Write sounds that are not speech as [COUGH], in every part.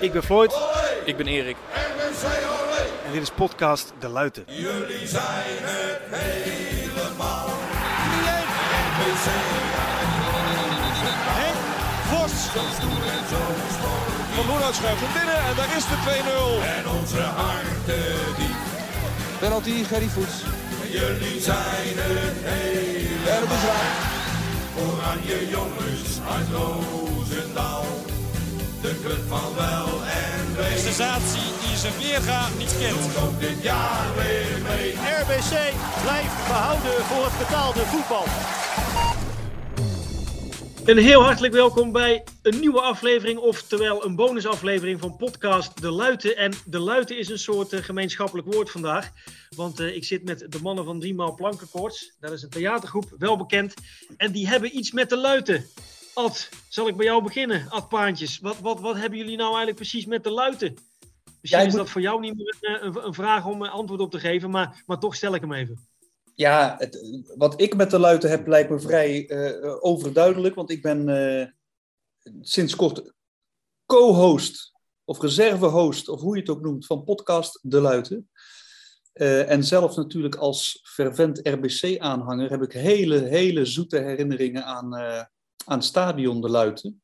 Ik ben Floyd. Ik ben Erik. En dit is podcast De Luiten. Jullie zijn het helemaal. Henk Vos. Van Loenhout schuift hem binnen en daar is de 2-0. En onze harten diep. Penalty, Gerry Voets. Jullie zijn het helemaal. En het is raak. Oranje jongens uit Roosendaal. De club van wel en wee. Sensatie die zijn weerga niet kent. Ook dit jaar weer mee. RBC blijft behouden voor het betaalde voetbal. Een heel hartelijk welkom bij een nieuwe aflevering, oftewel een bonusaflevering van podcast De Luiten. En De Luiten is een soort eh, gemeenschappelijk woord vandaag, want eh, ik zit met de mannen van Driemaal Plankenkoorts. Dat is een theatergroep, wel bekend. En die hebben iets met De Luiten. Ad, zal ik bij jou beginnen? Ad Paantjes, wat, wat, wat hebben jullie nou eigenlijk precies met De Luiten? Misschien Ja, is moet- dat voor jou niet meer een, een, een vraag om een antwoord op te geven, maar, maar toch stel ik hem even. Ja, het, wat ik met de luiten heb lijkt me vrij eh, overduidelijk, want ik ben eh, sinds kort co-host of reserve-host, of hoe je het ook noemt, van podcast De Luiten. Eh, en zelf natuurlijk als fervent RBC-aanhanger heb ik hele, hele zoete herinneringen aan, eh, aan Stadion De Luiten.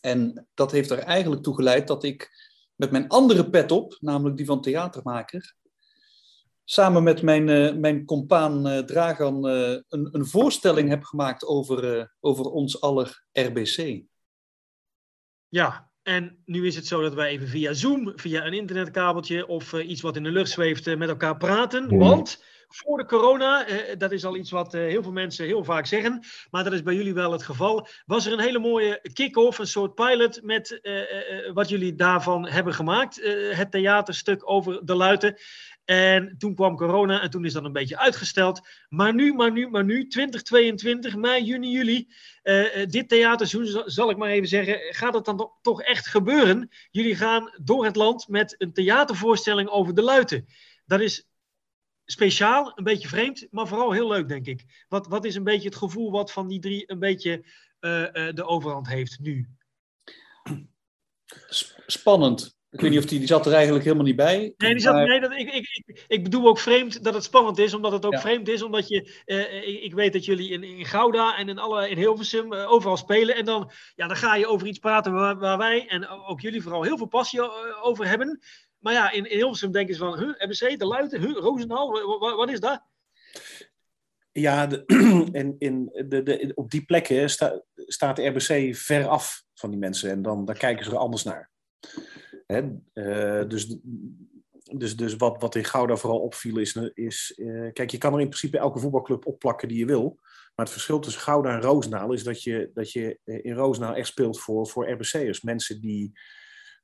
En dat heeft er eigenlijk toe geleid dat ik met mijn andere pet op, namelijk die van theatermaker, samen met mijn, eh, mijn compaan eh, Dragan eh, een, een voorstelling heb gemaakt over, eh, over ons aller RBC. Ja, en nu is het zo dat wij even via Zoom, via een internetkabeltje of eh, iets wat in de lucht zweeft, met elkaar praten. Want voor de corona, eh, dat is al iets wat eh, heel veel mensen heel vaak zeggen, maar dat is bij jullie wel het geval, was er een hele mooie kick-off, een soort pilot met eh, wat jullie daarvan hebben gemaakt. Het theaterstuk over de luiten. En toen kwam corona en toen is dat een beetje uitgesteld. Maar nu, maar nu, maar nu, 2022, mei, juni, juli, eh, dit theaterseizoen, zal- ik maar even zeggen, gaat het dan to- toch echt gebeuren? Jullie gaan door het land met een theatervoorstelling over de luiten. Dat is speciaal, een beetje vreemd, maar vooral heel leuk, denk ik. Wat, wat is een beetje het gevoel wat van die drie een beetje eh, eh, de overhand heeft nu? Spannend. Ik weet niet of die, die zat er eigenlijk helemaal niet bij. Nee, die zat, maar- nee dat, ik, ik, ik, ik bedoel ook vreemd dat het spannend is, omdat het ook Ja. vreemd is, omdat je, eh, ik, ik weet dat jullie in, in Gouda en in, alle, in Hilversum eh, overal spelen en dan, ja, dan ga je over iets praten waar, waar wij en ook jullie vooral heel veel passie over hebben. Maar ja, in, in Hilversum denken ze van, huh, RBC, De Luiten, huh, Roosendaal, wa- wa- wat, is dat? Ja, en [CLEARS THROAT] in de, de, op die plekken sta- staat de RBC ver af van die mensen. En dan daar kijken ze er anders naar. Hè? eh, dus dus, dus wat, wat in Gouda vooral opviel is... is eh, kijk, je kan er in principe elke voetbalclub opplakken die je wil. Maar het verschil tussen Gouda en Roosendaal is dat je, dat je eh, in Roosendaal echt speelt voor, voor RBC'ers. Mensen die,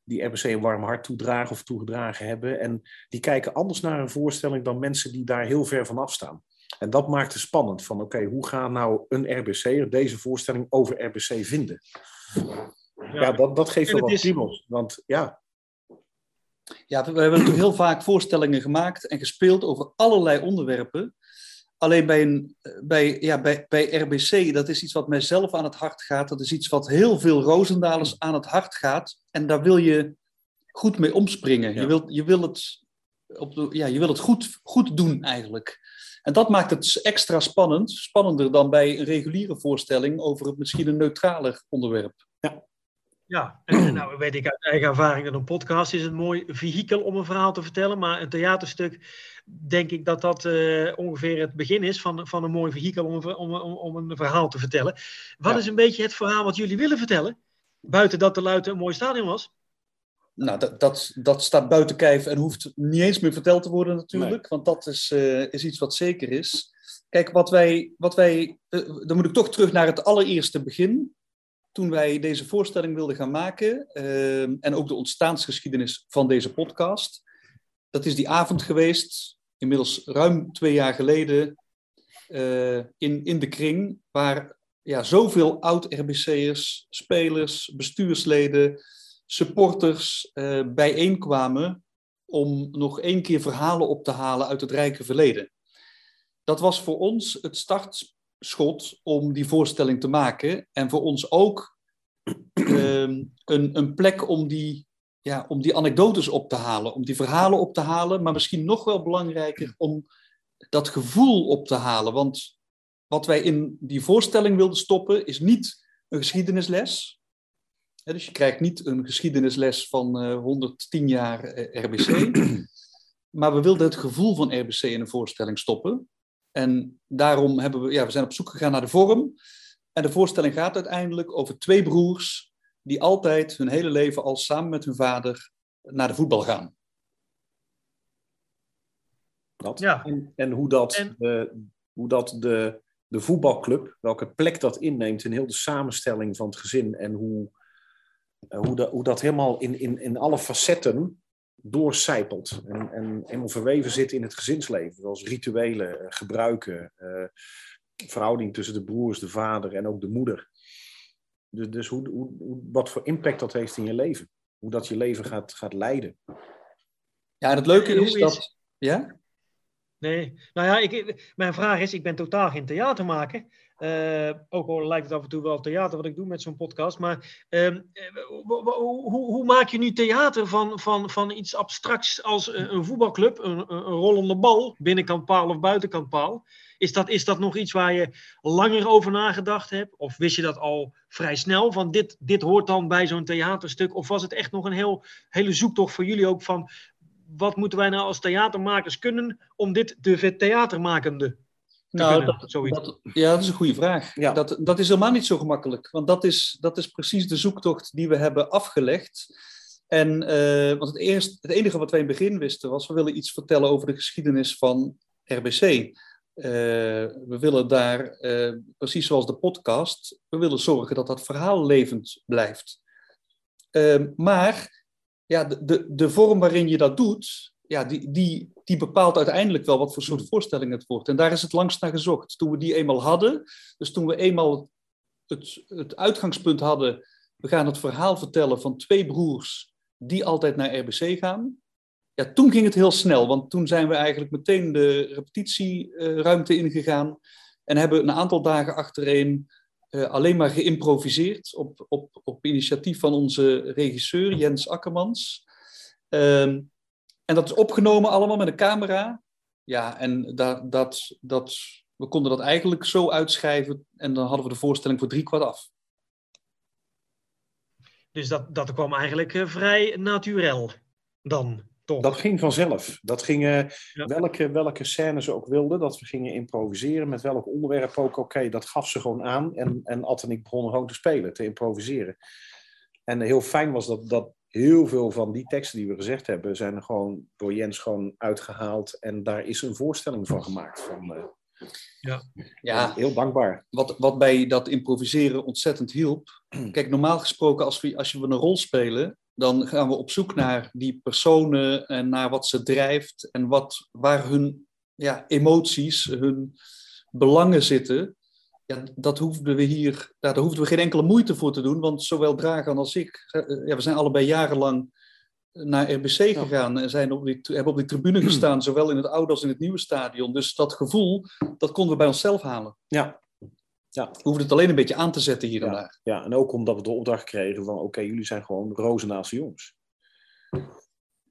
die RBC een warm hart toedragen of toegedragen hebben. En die kijken anders naar een voorstelling dan mensen die daar heel ver van afstaan. En dat maakt het spannend. Van oké, hoe gaat nou een RBC'er deze voorstelling over RBC vinden? Ja, dat, dat geeft wel wat kriebels. Want ja, Ja, we hebben natuurlijk heel vaak voorstellingen gemaakt en gespeeld over allerlei onderwerpen. Alleen bij, een, bij, ja, bij, bij RBC, dat is iets wat mijzelf aan het hart gaat. Dat is iets wat heel veel Roosendalers aan het hart gaat. En daar wil je goed mee omspringen. Ja. Je, wilt, je wil het, op de, ja, je wil het goed, goed doen eigenlijk. En dat maakt het extra spannend. Spannender dan bij een reguliere voorstelling over het misschien een neutraler onderwerp. Ja, en nou weet ik uit eigen ervaring dat een podcast is een mooi vehikel om een verhaal te vertellen. Maar een theaterstuk, denk ik dat dat eh, ongeveer het begin is van, van een mooi vehikel om om, om, om een verhaal te vertellen. Wat Ja. is een beetje het verhaal wat jullie willen vertellen? Buiten dat de Luiten een mooi stadion was. Nou, dat, dat, dat staat buiten kijf en hoeft niet eens meer verteld te worden natuurlijk, want dat is, eh, is iets wat zeker is. Kijk, wat wij, wat wij eh, dan moet ik toch terug naar het allereerste begin. Toen wij deze voorstelling wilden gaan maken eh, en ook de ontstaansgeschiedenis van deze podcast. Dat is die avond geweest, inmiddels ruim twee jaar geleden, eh, in, in de kring, waar ja, zoveel oud-RBC'ers, spelers, bestuursleden, supporters eh, bijeenkwamen om nog één keer verhalen op te halen uit het rijke verleden. Dat was voor ons het startschot om die voorstelling te maken en voor ons ook ehm, een, een plek om die ja, om die anekdotes op te halen, om die verhalen op te halen, maar misschien nog wel belangrijker om dat gevoel op te halen. Want wat wij in die voorstelling wilden stoppen is niet een geschiedenisles. Dus je krijgt niet een geschiedenisles van eh 110 jaar eh, RBC. maar we wilden het gevoel van RBC in een voorstelling stoppen. En daarom hebben we, ja, we zijn op zoek gegaan naar de vorm. En de voorstelling gaat uiteindelijk over twee broers die altijd hun hele leven al samen met hun vader naar de voetbal gaan. Dat. Ja. En, en hoe dat, En- de, hoe dat de, de voetbalclub, welke plek dat inneemt in heel de samenstelling van het gezin en hoe, eh, hoe, dat, hoe dat helemaal in, in, in alle facetten doorcijpelt en, en helemaal verweven zit in het gezinsleven. Zoals rituelen, eh, gebruiken, eh, verhouding tussen de broers, de vader en ook de moeder. Dus, dus hoe, hoe, wat voor impact dat heeft in je leven. Hoe dat je leven gaat, gaat leiden. Ja, en het leuke is- dat. Ja? Nee, nou ja, ik, mijn vraag is, ik ben totaal geen theatermaker. Eh, ook al lijkt het af en toe wel theater wat ik doe met zo'n podcast. Maar ehm, eh, hoe, hoe, maak je nu theater van, van, van iets abstracts als een, een voetbalclub, een, een, rollende bal, binnenkant paal of buitenkant paal? Is dat, is dat nog iets waar je langer over nagedacht hebt? Of wist je dat al vrij snel, van dit, dit hoort dan bij zo'n theaterstuk? Of was het echt nog een heel, hele zoektocht voor jullie ook van, wat moeten wij nou als theatermakers kunnen om dit te vertheatermakende te Nou, dat, ja, dat is een goede vraag. Ja. Dat, dat is helemaal niet zo gemakkelijk. Want dat is, dat is precies de zoektocht die we hebben afgelegd. En eh, want het, eerst, het enige wat wij in het begin wisten was, we willen iets vertellen over de geschiedenis van RBC. Eh, we willen daar, eh, precies zoals de podcast, we willen zorgen dat dat verhaal levend blijft. Eh, maar ja, de, de, de vorm waarin je dat doet, ja, die, die, die bepaalt uiteindelijk wel wat voor soort voorstelling het wordt. En daar is het langst naar gezocht. Toen we die eenmaal hadden, dus toen we eenmaal het, het uitgangspunt hadden, we gaan het verhaal vertellen van twee broers die altijd naar RBC gaan. Ja, toen ging het heel snel, want toen zijn we eigenlijk meteen de repetitieruimte ingegaan en hebben een aantal dagen achtereen eh, alleen maar geïmproviseerd op, op, op initiatief van onze regisseur Jens Akkermans. Ehm, en dat is opgenomen allemaal met een camera. Ja, en dat, dat, dat, we konden dat eigenlijk zo uitschrijven en dan hadden we de voorstelling voor drie kwart af. Dus dat, dat kwam eigenlijk eh, vrij naturel dan, toch? Dat ging vanzelf. Dat ging, Ja. welke, welke scènes ze ook wilden, dat we gingen improviseren. Met welk onderwerp ook, oké, dat gaf ze gewoon aan. En, en Ad en ik begonnen gewoon te spelen, te improviseren. En heel fijn was dat, dat heel veel van die teksten die we gezegd hebben, zijn er gewoon door Jens gewoon uitgehaald. En daar is een voorstelling van gemaakt. Van, eh, Ja, Heel dankbaar. wat, wat bij dat improviseren ontzettend hielp. Kijk, normaal gesproken, als we, als we een rol spelen, dan gaan we op zoek naar die personen en naar wat ze drijft en wat, waar hun ja, emoties, hun belangen zitten. Ja, dat hoefden we hier, ja, daar hoefden we geen enkele moeite voor te doen, want zowel Dragan als ik, eh, ja, we zijn allebei jarenlang naar RBC gegaan en zijn op die, hebben op die tribune gestaan, zowel in het oude als in het nieuwe stadion. Dus dat gevoel, dat konden we bij onszelf halen. Ja. Ja. We hoefden het alleen een beetje aan te zetten hier en daar. ja, en ook omdat we de opdracht kregen van, oké, jullie zijn gewoon Rozenaalse jongens.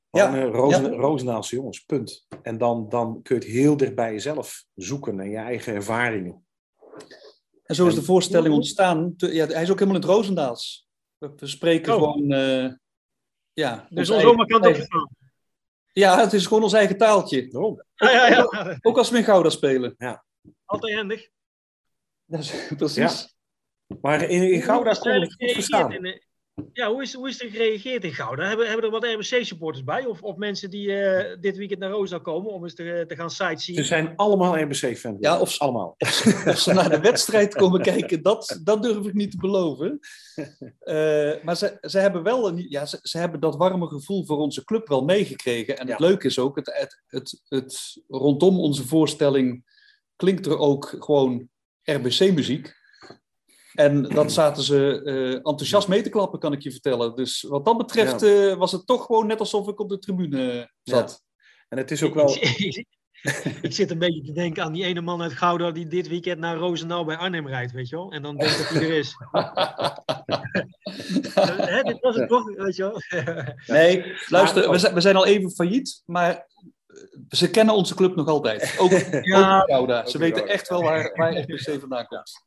Ja, eh, Rozen, ja. Rozenaalse jongens, punt. En dan, dan kun je het heel dicht bij jezelf zoeken en je eigen ervaringen. En zo is En- de voorstelling ontstaan. Ja, hij is ook helemaal in het Roosendaals. We, we spreken Oh. gewoon. eh, ja, dus ons oma kan. Ja, het is gewoon ons eigen taaltje. Daarom. Ja, ja, ja. Ook als we in Gouda spelen. Altijd handig. Dat is, [LAUGHS] precies. Maar in, in Gouda is het goed verstaan. in, ja, hoe is, hoe is er gereageerd in Gouda? Hebben, hebben er wat RBC-supporters bij? Of, of mensen die eh, dit weekend naar Roosendaal komen om eens te, te gaan sightseeing? Ze zijn allemaal RBC-fans. Ja, of- allemaal. Of ze naar de wedstrijd komen kijken, dat, dat durf ik niet te beloven. [LAUGHS] Eh, maar ze, ze hebben wel een, ja, ze, ze hebben dat warme gevoel voor onze club wel meegekregen. En het Ja. leuke is ook, het, het, het, het, rondom onze voorstelling klinkt er ook gewoon RBC-muziek. En dat zaten ze eh, enthousiast mee te klappen, kan ik je vertellen. Dus wat dat betreft eh, was het toch gewoon net alsof ik op de tribune zat. En het is ook wel... Ik, zit een beetje te denken aan die ene man uit Gouda die dit weekend naar Roosendaal bij Arnhem rijdt, weet je wel? En dan denkt dat hij er is. Eh, [LAUGHS] hè, dit was het toch? Eh, weet je wel. [LAUGHS] Nee, luister, Maar- we zijn, we zijn al even failliet, maar eh, ze kennen onze club nog altijd. Ook, [LAUGHS] Ja. ook in Gouda. Ze weten Gouda. echt wel waar, waar RBC vandaan komt.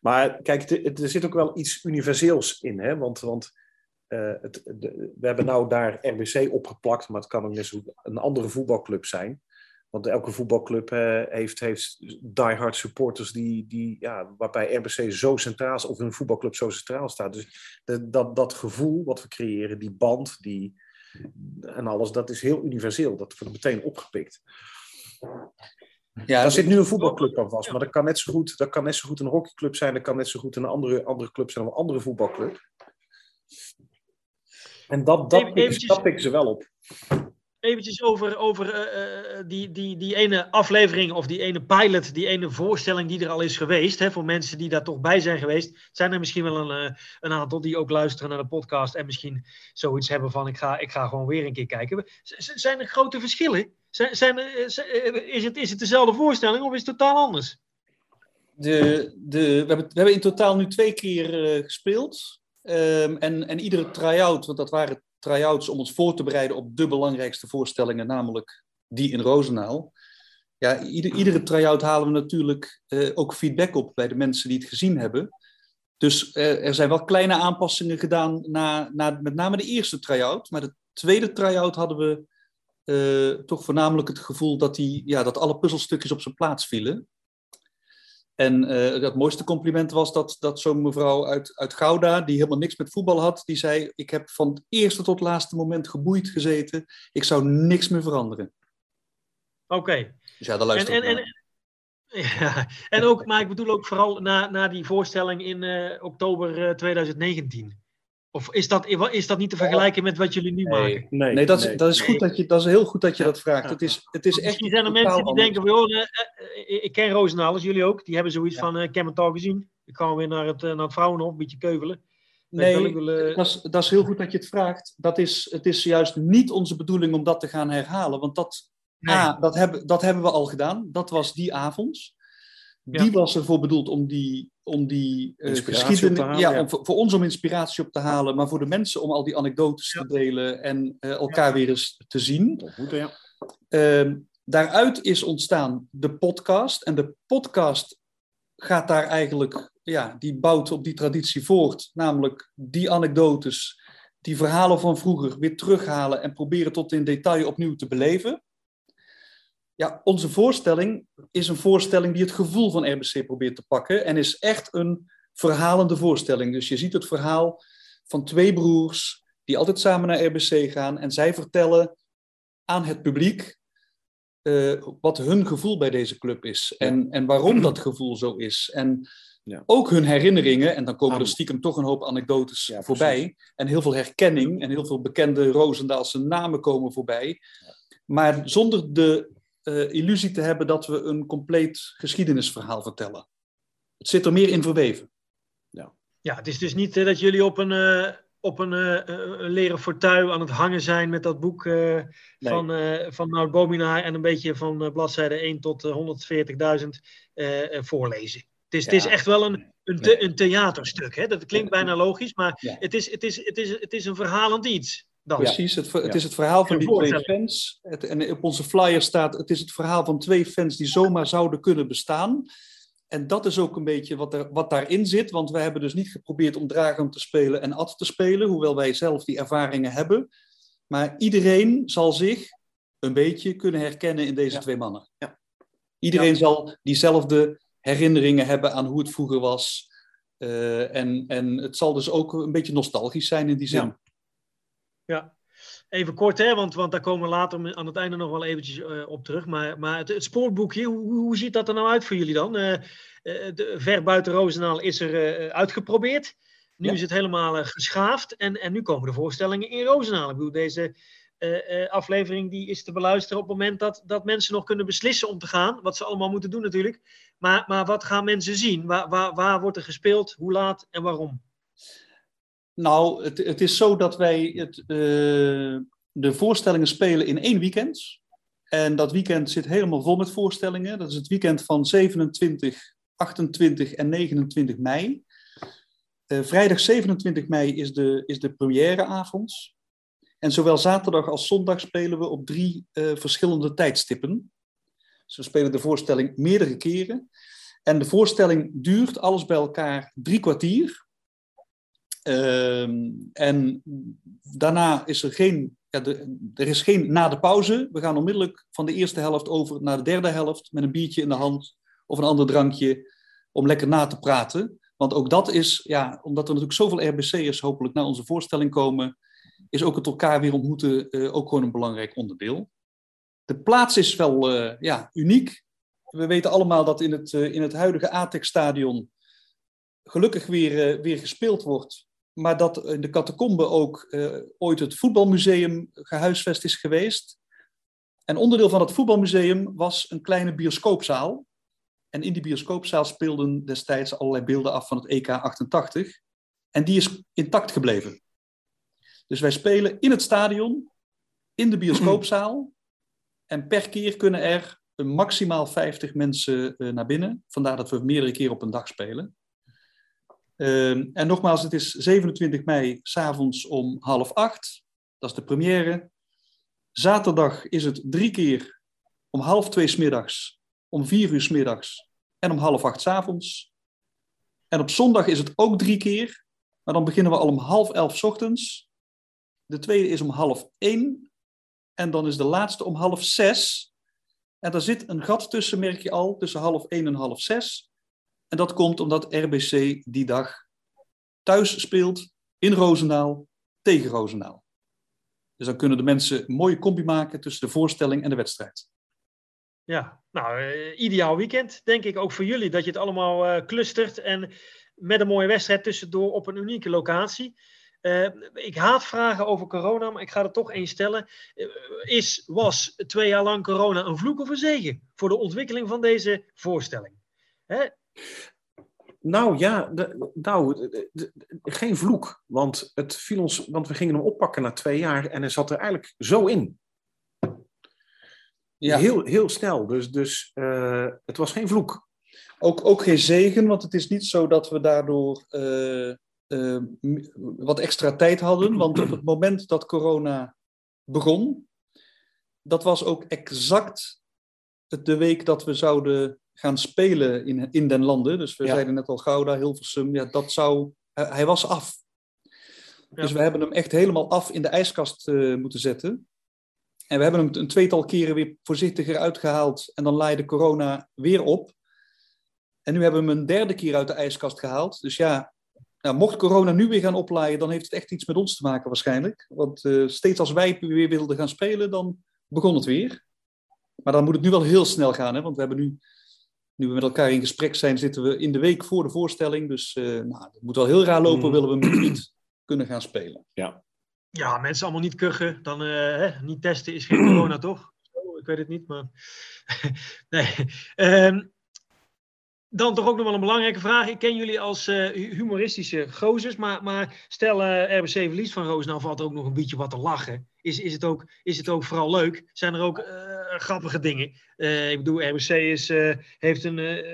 Maar kijk, er zit ook wel iets universeels in. Hè? Want, want eh, het, we hebben nou daar RBC opgeplakt, maar het kan ook net een andere voetbalclub zijn. Want elke voetbalclub eh, heeft, heeft diehard supporters die, die, ja, waarbij RBC zo centraal of een voetbalclub zo centraal staat. Dus de- dat, dat gevoel wat we creëren, die band die, en alles, dat is heel universeel. Dat wordt meteen opgepikt. Ja, Daar zit nu een voetbalclub aan vast, maar dat kan net zo goed, dat kan net zo goed een hockeyclub zijn, dat kan net zo goed een andere, andere club zijn of een andere voetbalclub. En dat, dat, eventjes- dat pikken ze wel op. Eventjes over, over eh, eh, die, die, die ene aflevering of die ene pilot, die ene voorstelling die er al is geweest. Hè, voor mensen die daar toch bij zijn geweest. Zijn er misschien wel een, eh, een aantal die ook luisteren naar de podcast en misschien zoiets hebben van ik ga, ik ga gewoon weer een keer kijken. Z- Zijn er grote verschillen? Zijn, zijn eh, z- eh, is, het, is het dezelfde voorstelling of is het totaal anders? De, de, we, hebben, we hebben in totaal nu twee keer eh, gespeeld. Ehm, en, en iedere try-out, want dat waren try-outs om ons voor te bereiden op de belangrijkste voorstellingen, namelijk die in Roosendaal. Ja, ieder, iedere try-out halen we natuurlijk eh, ook feedback op bij de mensen die het gezien hebben. Dus eh, er zijn wel kleine aanpassingen gedaan na, na met name de eerste try-out. Maar de tweede try-out hadden we eh, toch voornamelijk het gevoel dat, die, ja, dat alle puzzelstukjes op zijn plaats vielen. En het mooiste compliment was dat, dat zo'n mevrouw uit, uit Gouda, die helemaal niks met voetbal had, die zei: Ik heb van het eerste tot laatste moment geboeid gezeten. Ik zou niks meer veranderen. Oké. Dus ja, daar luister en, en, [LAUGHS] ja, en ook, maar ik bedoel ook vooral na, na die voorstelling in eh, oktober eh, 2019. Of is dat, is dat niet te vergelijken met wat jullie nu maken? Nee, Nee, dat is, dat is, goed dat, je, dat is heel goed dat je dat vraagt. Ja. Het is, het is echt Misschien zijn er mensen die denken van, joh, eh, ik ken Roosendaal, als jullie ook. Die hebben zoiets van, eh, ik heb het al gezien. Ik ga weer naar het, naar het Vrouwenhof, een beetje keuvelen. Nee, wil, dat is, dat is heel goed dat je het vraagt. Dat is, het is juist niet onze bedoeling om dat te gaan herhalen. Want dat, nee. A, dat, hebben, dat hebben we al gedaan. Dat was die avond. Ja. Die was ervoor bedoeld om die, om die eh, Inspiratie geschiedenis... ja, ja. Om, voor, ons om inspiratie op te halen. Maar voor de mensen om al die anekdotes Ja. te delen. En eh, elkaar weer eens te zien. Ehm, daaruit is ontstaan de podcast. En de podcast gaat daar eigenlijk, ja, die bouwt op die traditie voort. Namelijk die anekdotes, die verhalen van vroeger weer terughalen en proberen tot in detail opnieuw te beleven. Ja, onze voorstelling is een voorstelling die het gevoel van RBC probeert te pakken en is echt een verhalende voorstelling. Dus je ziet het verhaal van twee broers die altijd samen naar RBC gaan en zij vertellen aan het publiek eh, wat hun gevoel bij deze club is en, en waarom dat gevoel zo is. En Ja. ook hun herinneringen, en dan komen er stiekem toch een hoop anekdotes Ja, voorbij. En heel veel herkenning en heel veel bekende Roosendaalse namen komen voorbij. Maar zonder de eh, illusie te hebben dat we een compleet geschiedenisverhaal vertellen. Het zit er meer in verweven. Ja, het is dus niet dat jullie op een, eh, op een eh, een leren fortuin aan het hangen zijn met dat boek eh, van, eh van Nout Bominaar en een beetje van eh, bladzijde 1 tot eh, 140.000 eh, eh, voorlezen. Het is, het is Ja. echt wel een, een, een theaterstuk. Hè? Dat klinkt bijna logisch, maar Ja. het, is, het, is, het, is, het is een verhalend iets. Dan. Precies, het, het Ja. is het verhaal van die twee fans. Het, en op onze flyer staat, het is het verhaal van twee fans die zomaar zouden kunnen bestaan. En dat is ook een beetje wat, er, wat daarin zit, want wij hebben dus niet geprobeerd om Dragon te spelen en Ad te spelen, hoewel wij zelf die ervaringen hebben. Maar iedereen zal zich een beetje kunnen herkennen in deze Ja. twee mannen. Ja. Iedereen zal diezelfde herinneringen hebben aan hoe het vroeger was. Eh, en, en het zal dus ook een beetje nostalgisch zijn in die zin. Ja. Even kort, hè, want, want daar komen we later aan het einde nog wel eventjes eh, op terug. Maar, maar het, het spoorboekje, hoe, hoe ziet dat er nou uit voor jullie dan? Eh, de, ver buiten Roosendaal is er uitgeprobeerd. Nu Ja. is het helemaal geschaafd. En, en nu komen de voorstellingen in Roosendaal. Ik bedoel, deze aflevering die is te beluisteren op het moment dat, dat mensen nog kunnen beslissen om te gaan. Wat ze allemaal moeten doen natuurlijk. Maar, maar wat gaan mensen zien? Waar, waar, waar wordt er gespeeld? Hoe laat en waarom? Nou, het, het is zo dat wij het, eh, de voorstellingen spelen in één weekend. En dat weekend zit helemaal vol met voorstellingen. Dat is het weekend van 27, 28 en 29 mei. Eh, vrijdag 27 mei is de, is de premièreavond. En zowel zaterdag als zondag spelen we op drie eh, verschillende tijdstippen. Dus we spelen de voorstelling meerdere keren. En de voorstelling duurt alles bij elkaar drie kwartier. Ehm, en daarna is er geen, ja, er is geen na de pauze. We gaan onmiddellijk van de eerste helft over naar de derde helft met een biertje in de hand of een ander drankje om lekker na te praten. Want ook dat is, ja, omdat er natuurlijk zoveel RBC'ers hopelijk naar onze voorstelling komen, is ook het elkaar weer ontmoeten uh, ook gewoon een belangrijk onderdeel. De plaats is wel uh, ja, uniek. We weten allemaal dat in het, uh, in het huidige ATEX-stadion gelukkig weer, weer gespeeld wordt. Maar dat in de catacombe ook ooit het voetbalmuseum gehuisvest is geweest. En onderdeel van het voetbalmuseum was een kleine bioscoopzaal. En in die bioscoopzaal speelden destijds allerlei beelden af van het EK 88. En die is intact gebleven. Dus wij spelen in het stadion, in de bioscoopzaal. [CLEARS THROAT] En per keer kunnen er maximaal 50 mensen uh, naar binnen. Vandaar dat we meerdere keer op een dag spelen. Uh, en nogmaals, het is 27 mei, s'avonds om half acht. Dat is de première. Zaterdag is het drie keer om half twee smiddags, om vier uur smiddags en om half acht s'avonds. En op zondag is het ook drie keer, maar dan beginnen we al om half elf ochtends. De tweede is om half één. En dan is de laatste om half zes. En daar zit een gat tussen, merk je al, tussen half één en half zes. En dat komt omdat RBC die dag thuis speelt in Roosendaal tegen Roosendaal. Dus dan kunnen de mensen een mooie combi maken tussen de voorstelling en de wedstrijd. Ja, nou, uh, ideaal weekend, denk ik ook voor jullie. Dat je het allemaal uh, clustert en met een mooie wedstrijd tussendoor op een unieke locatie. Uh, ik haat vragen over corona, maar ik ga er toch één stellen. is, was twee jaar lang corona een vloek of een zegen voor de ontwikkeling van deze voorstelling? Hè? Nou ja, de, nou, de, de, geen vloek. Want, het viel ons, want we gingen hem oppakken na twee jaar en hij zat er eigenlijk zo in. Ja. Heel, heel snel. Dus, dus uh, het was geen vloek. Ook, ook geen zegen, want het is niet zo dat we daardoor uh, uh, wat extra tijd hadden. Want op het moment dat corona begon, dat was ook exact de week dat we zouden gaan spelen in, in den landen. Dus we ja. zeiden net al Gouda, Hilversum, ja, dat zou, hij was af. Ja. Dus we hebben hem echt helemaal af in de ijskast moeten zetten. En we hebben hem een tweetal keren weer voorzichtiger uitgehaald. En dan laaide corona weer op. En nu hebben we hem een derde keer uit de ijskast gehaald. Dus ja, nou, mocht corona nu weer gaan oplaaien, dan heeft het echt iets met ons te maken waarschijnlijk. Want uh, steeds als wij weer wilden gaan spelen, dan begon het weer. Maar dan moet het nu wel heel snel gaan. Hè? Want we hebben nu, nu we met elkaar in gesprek zijn, zitten we in de week voor de voorstelling. Dus uh, nou, het moet wel heel raar lopen, willen we hem niet kunnen gaan spelen. Ja. Ja, mensen allemaal niet kuchen. Dan uh, hè, niet testen is geen corona, toch? Ik weet het niet, maar... [LAUGHS] nee. Um, dan toch ook nog wel een belangrijke vraag. Ik ken jullie als uh, humoristische gozers, maar, maar stel uh, RBC verliest van Roos, nou valt ook nog een beetje wat te lachen. Is, is, het, ook, is het ook vooral leuk? Zijn er ook uh, grappige dingen? ik bedoel, RBC is, heeft een,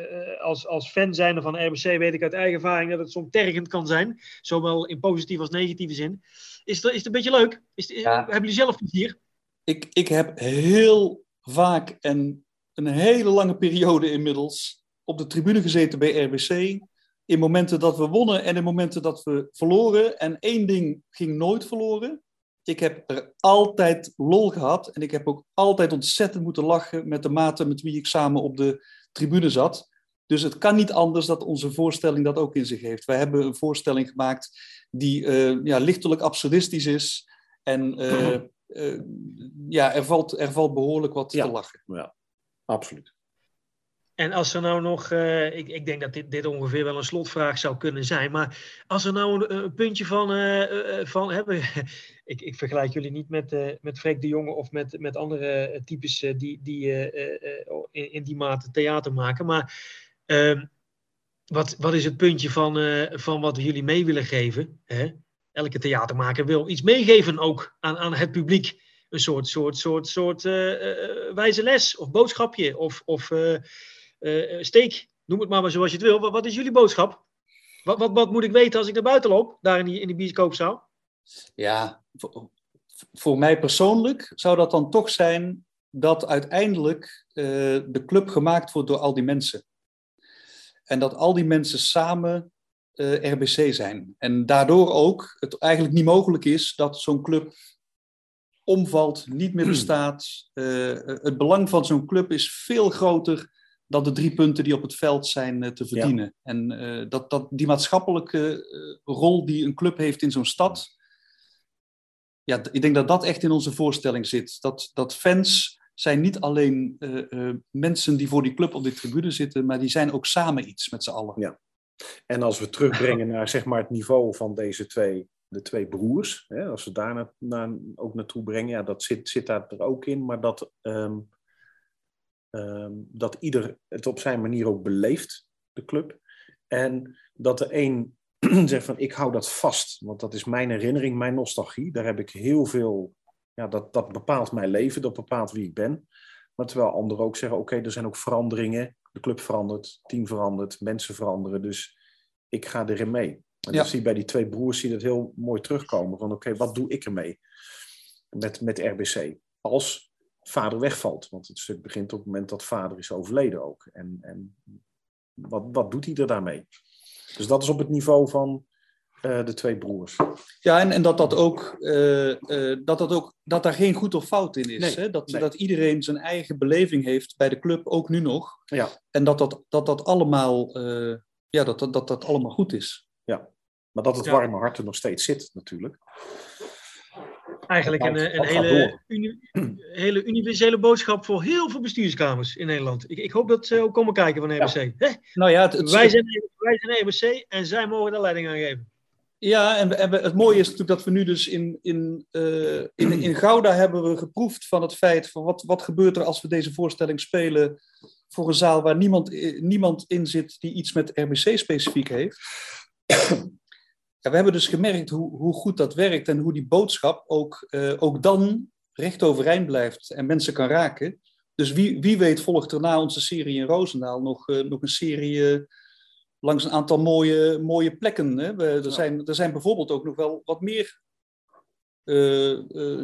als, als fan zijnde van RBC weet ik uit eigen ervaring dat het soms tergend kan zijn. Zowel in positieve als negatieve zin. Is het, is het een beetje leuk? Is het, ja. Hebben jullie zelf plezier? Ik, ik heb heel vaak en een hele lange periode inmiddels op de tribune gezeten bij RBC. In momenten dat we wonnen en in momenten dat we verloren. En één ding ging nooit verloren. Ik heb er altijd lol gehad. En ik heb ook altijd ontzettend moeten lachen met de maten met wie ik samen op de tribune zat. Dus het kan niet anders dat onze voorstelling dat ook in zich heeft. Wij hebben een voorstelling gemaakt die uh, ja, lichtelijk absurdistisch is. En uh, uh, ja, er valt, er valt behoorlijk wat ja. te lachen. Ja, absoluut. En als er nou nog, uh, ik, ik denk dat dit, dit ongeveer wel een slotvraag zou kunnen zijn, maar als er nou een, puntje van, uh, uh, van hebben, [LAUGHS] ik, ik vergelijk jullie niet met, met Freek de Jonge of met, met andere types die, die in, in die mate theater maken, maar ehm, wat, wat is het puntje van, van wat jullie mee willen geven? Hè? Elke theatermaker wil iets meegeven ook aan, aan het publiek. Een soort, soort, soort, soort wijze les of boodschapje of... of uh, steek, noem het maar, maar zoals je het wil. Wat, is jullie boodschap? Wat, wat, wat moet ik weten als ik naar buiten loop, daar in die, in die bioscoopzaal? Ja, voor, mij persoonlijk zou dat dan toch zijn dat uiteindelijk uh, de club gemaakt wordt door al die mensen. En dat al die mensen samen RBC zijn. En daardoor ook het eigenlijk niet mogelijk is dat zo'n club omvalt, niet meer bestaat. Het belang van zo'n club is veel groter dan de drie punten die op het veld zijn uh, te verdienen. Ja. En dat, dat, die maatschappelijke rol die een club heeft in zo'n stad, ja, ik denk dat dat echt in onze voorstelling zit. Dat, dat fans zijn niet alleen mensen die voor die club op de tribune zitten, maar die zijn ook samen iets met z'n allen. Ja. En als we terugbrengen naar zeg maar, het niveau van deze twee, de twee broers, hè, als we daar na, na, ook naartoe brengen, ja, dat zit, zit daar er ook in, maar dat, um, um, dat ieder het op zijn manier ook beleeft, de club. En dat de een [CLEARS THROAT] zegt van ik hou dat vast, want dat is mijn herinnering, mijn nostalgie. Daar heb ik heel veel, ja, dat, dat bepaalt mijn leven, dat bepaalt wie ik ben. Maar terwijl anderen ook zeggen, oké, okay, er zijn ook veranderingen de club verandert, het team verandert, mensen veranderen. Dus ik ga erin mee. En ja. dat zie je bij die twee broers zie je dat heel mooi terugkomen. Van oké, okay, wat doe ik ermee met, met RBC? Als vader wegvalt. Want het stuk begint op het moment dat vader is overleden ook. En, en wat, wat doet hij er daarmee? Dus dat is op het niveau van uh, de twee broers. Ja, en, en dat dat ook, uh, uh, dat dat ook, dat daar geen goed of fout in is. Nee, hè? Dat, nee. dat iedereen zijn eigen beleving heeft bij de club, ook nu nog. Ja, En dat dat, dat, dat allemaal, eh, ja, dat, dat, dat dat allemaal goed is. ja. Maar dat het Ja. warme hart er nog steeds zit, natuurlijk. Eigenlijk een, een hele, uni- hele universele boodschap voor heel veel bestuurskamers in Nederland. Ik, ik hoop dat ze ook komen kijken van RBC. Hè? Nou ja, het, het, Wij, zijn, wij zijn RBC en zij mogen de leiding aangeven. Ja, en, we- en we- het mooie is natuurlijk dat we nu dus in, in, eh, in, in Gouda hebben we geproefd van het feit van wat, wat gebeurt er als we deze voorstelling spelen voor een zaal waar niemand, eh, niemand in zit die iets met RBC specifiek heeft. Ja, we hebben dus gemerkt hoe, hoe goed dat werkt en hoe die boodschap ook, eh, ook dan recht overeind blijft en mensen kan raken. Dus wie, wie weet volgt er na onze serie in Roosendaal nog, eh, nog een serie eh, langs een aantal mooie, mooie plekken. Hè? We, er, zijn, er zijn bijvoorbeeld ook nog wel wat meer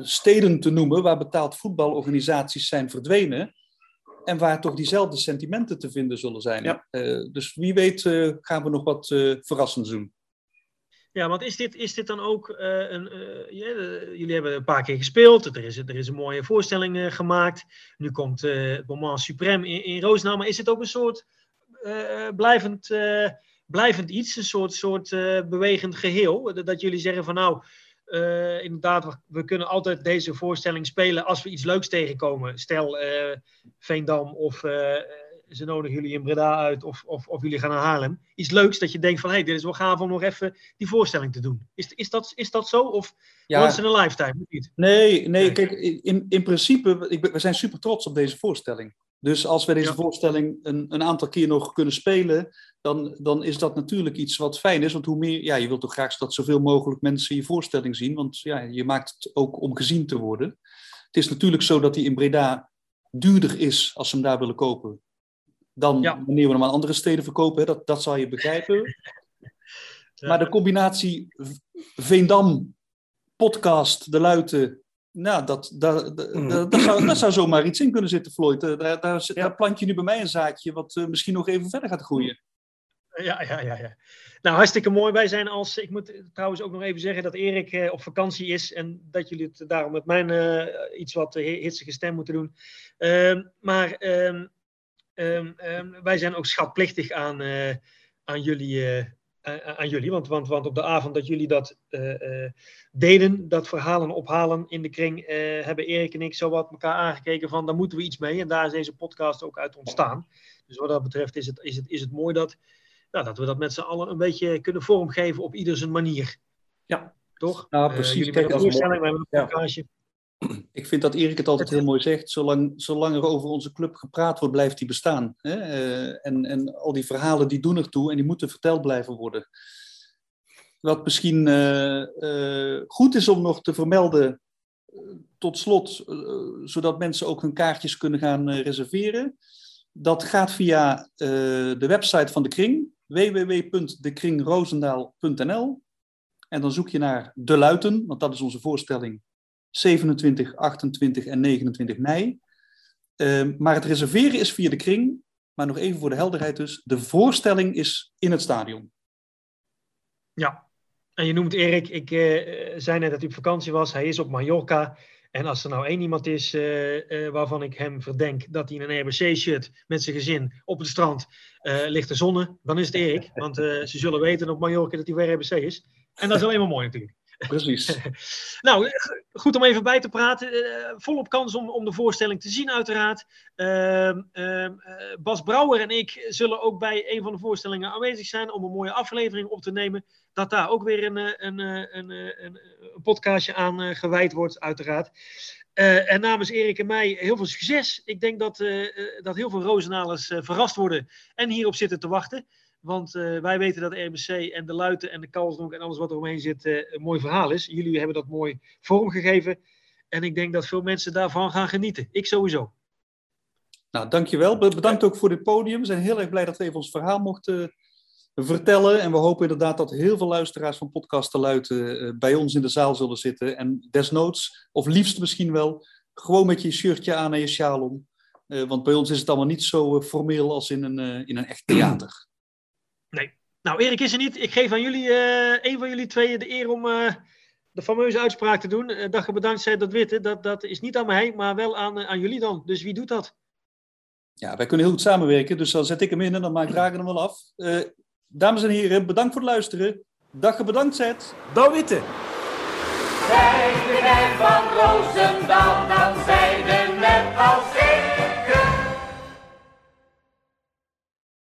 steden te noemen waar betaald voetbalorganisaties zijn verdwenen. En waar toch diezelfde sentimenten te vinden zullen zijn. Ja. Dus wie weet gaan we nog wat verrassends doen. Ja, want is dit, is dit dan ook eh, een. eh, de- jullie hebben een paar keer gespeeld. Er is, er is een mooie voorstelling eh, gemaakt. Nu komt eh, het moment suprême in, in Roosendaal. Maar is het ook een soort eh, blijvend, eh, blijvend iets? Een soort, soort eh, bewegend geheel? Dat, jullie zeggen van nou. eh, inderdaad, we, we kunnen altijd deze voorstelling spelen als we iets leuks tegenkomen. Stel eh, Veendam of eh, ze nodigen jullie in Breda uit of, of, of jullie gaan naar Haarlem. Iets leuks dat je denkt van hé, hey, dit is wel gaaf om nog even die voorstelling te doen. Is, is, dat, is dat zo? Of Ja. once in a lifetime? Niet? Nee, nee, Nee. kijk, in, in principe, ik, ben- we zijn super trots op deze voorstelling. Dus als we deze Ja. voorstelling een, een aantal keer nog kunnen spelen, dan, dan is dat natuurlijk iets wat fijn is. Want hoe meer, ja, je wilt toch graag dat zoveel mogelijk mensen je voorstelling zien. Want ja, je maakt het ook om gezien te worden. Het is natuurlijk zo dat die in Breda duurder is als ze hem daar willen kopen. Dan Ja. wanneer we hem aan andere steden verkopen. Hè. Dat, dat zal je begrijpen. [LAUGHS] Ja. Maar de combinatie Veendam, podcast, De Luiten. Nou, dat, dat, dat, Mm. dat, dat zou, dat zou zomaar iets in kunnen zitten, Floyd. Eh, Daar, daar, Ja. daar plant je nu bij mij een zaadje wat eh, misschien nog even verder gaat groeien. Ja, ja, ja, ja. Nou, hartstikke mooi. Wij zijn als. Ik moet trouwens ook nog even zeggen dat Erik eh, op vakantie is. En dat jullie het daarom met mijn eh, iets wat eh, hitsige stem moeten doen. Ehm, maar ehm, ehm, wij zijn ook schatplichtig aan, eh, aan jullie. eh, aan- jullie, want, want, want op de avond dat jullie dat eh, deden, dat verhalen ophalen in de kring, hebben Erik en ik zo wat elkaar aangekeken van, daar moeten we iets mee. En daar is deze podcast ook uit ontstaan. Dus wat dat betreft is het, is het, is het mooi dat, nou, dat we dat met z'n allen een beetje kunnen vormgeven op ieder zijn manier. Ja. Toch? Nou, Eh, precies. jullie Kijk, met een voorstelling, met een Ja. Ik vind dat Erik het altijd heel mooi zegt. Zolang, zolang er over onze club gepraat wordt, blijft die bestaan. Hè? Eh, en, en al die verhalen die doen ertoe en die moeten verteld blijven worden. Wat misschien eh, eh, goed is om nog te vermelden, tot slot, zodat mensen ook hun kaartjes kunnen gaan reserveren. Dat gaat via de website van de Kring. www.dekringroosendaal.nl. En dan zoek je naar De Luiten, want dat is onze voorstelling 27, 28 en 29 mei. Ehm, maar het reserveren is via de kring. Maar nog even voor de helderheid dus. De voorstelling is in het stadion. Ja, en je noemt Erik. Ik uh, zei net dat hij op vakantie was. Hij is op Mallorca. En als er nou één iemand is uh, uh, waarvan ik hem verdenk dat hij in een RBC-shirt met zijn gezin op het strand ligt te zonnen, dan is het Erik. Want ze zullen weten op Mallorca dat hij weer RBC is. En dat is alleen maar mooi natuurlijk. Precies. [LAUGHS] nou, goed om even bij te praten. Uh, volop kans om, om de voorstelling te zien, uiteraard. Uh, uh, Bas Brouwer en ik zullen ook bij een van de voorstellingen aanwezig zijn om een mooie aflevering op te nemen. Dat daar ook weer een, een, een, een, een podcastje aan gewijd wordt, uiteraard. en namens Erik en mij heel veel succes. Ik denk dat, dat heel veel Rozenalers verrast worden en hierop zitten te wachten. Want uh, wij weten dat RBC en de Luiten en de Kalsdonk en alles wat er omheen zit uh, een mooi verhaal is. Jullie hebben dat mooi vormgegeven. En ik denk dat veel mensen daarvan gaan genieten. Ik sowieso. Nou, dankjewel. Bedankt ook voor dit podium. We zijn heel erg blij dat we even ons verhaal mochten vertellen. En we hopen inderdaad dat heel veel luisteraars van Podcast Luiten bij ons in de zaal zullen zitten. En desnoods, of liefst misschien wel, gewoon met je shirtje aan en je sjaal om. want bij ons is het allemaal niet zo formeel als in een, in een echt theater. Nee. Nou, Erik is er niet. Ik geef aan jullie, uh, een van jullie tweeën, de eer om uh, de fameuze uitspraak te doen. Uh, dat je bedankt zij dat weten. Dat, dat is niet aan mij, maar wel aan, aan jullie dan. Dus wie doet dat? Ja, wij kunnen heel goed samenwerken. Dus dan zet ik hem in en dan maak ik Dragen hem wel af. dames en heren, bedankt voor het luisteren. Dag je bedankt, Zet. Dan witte. Zij de van Roosendaal, dan zij de net als ik.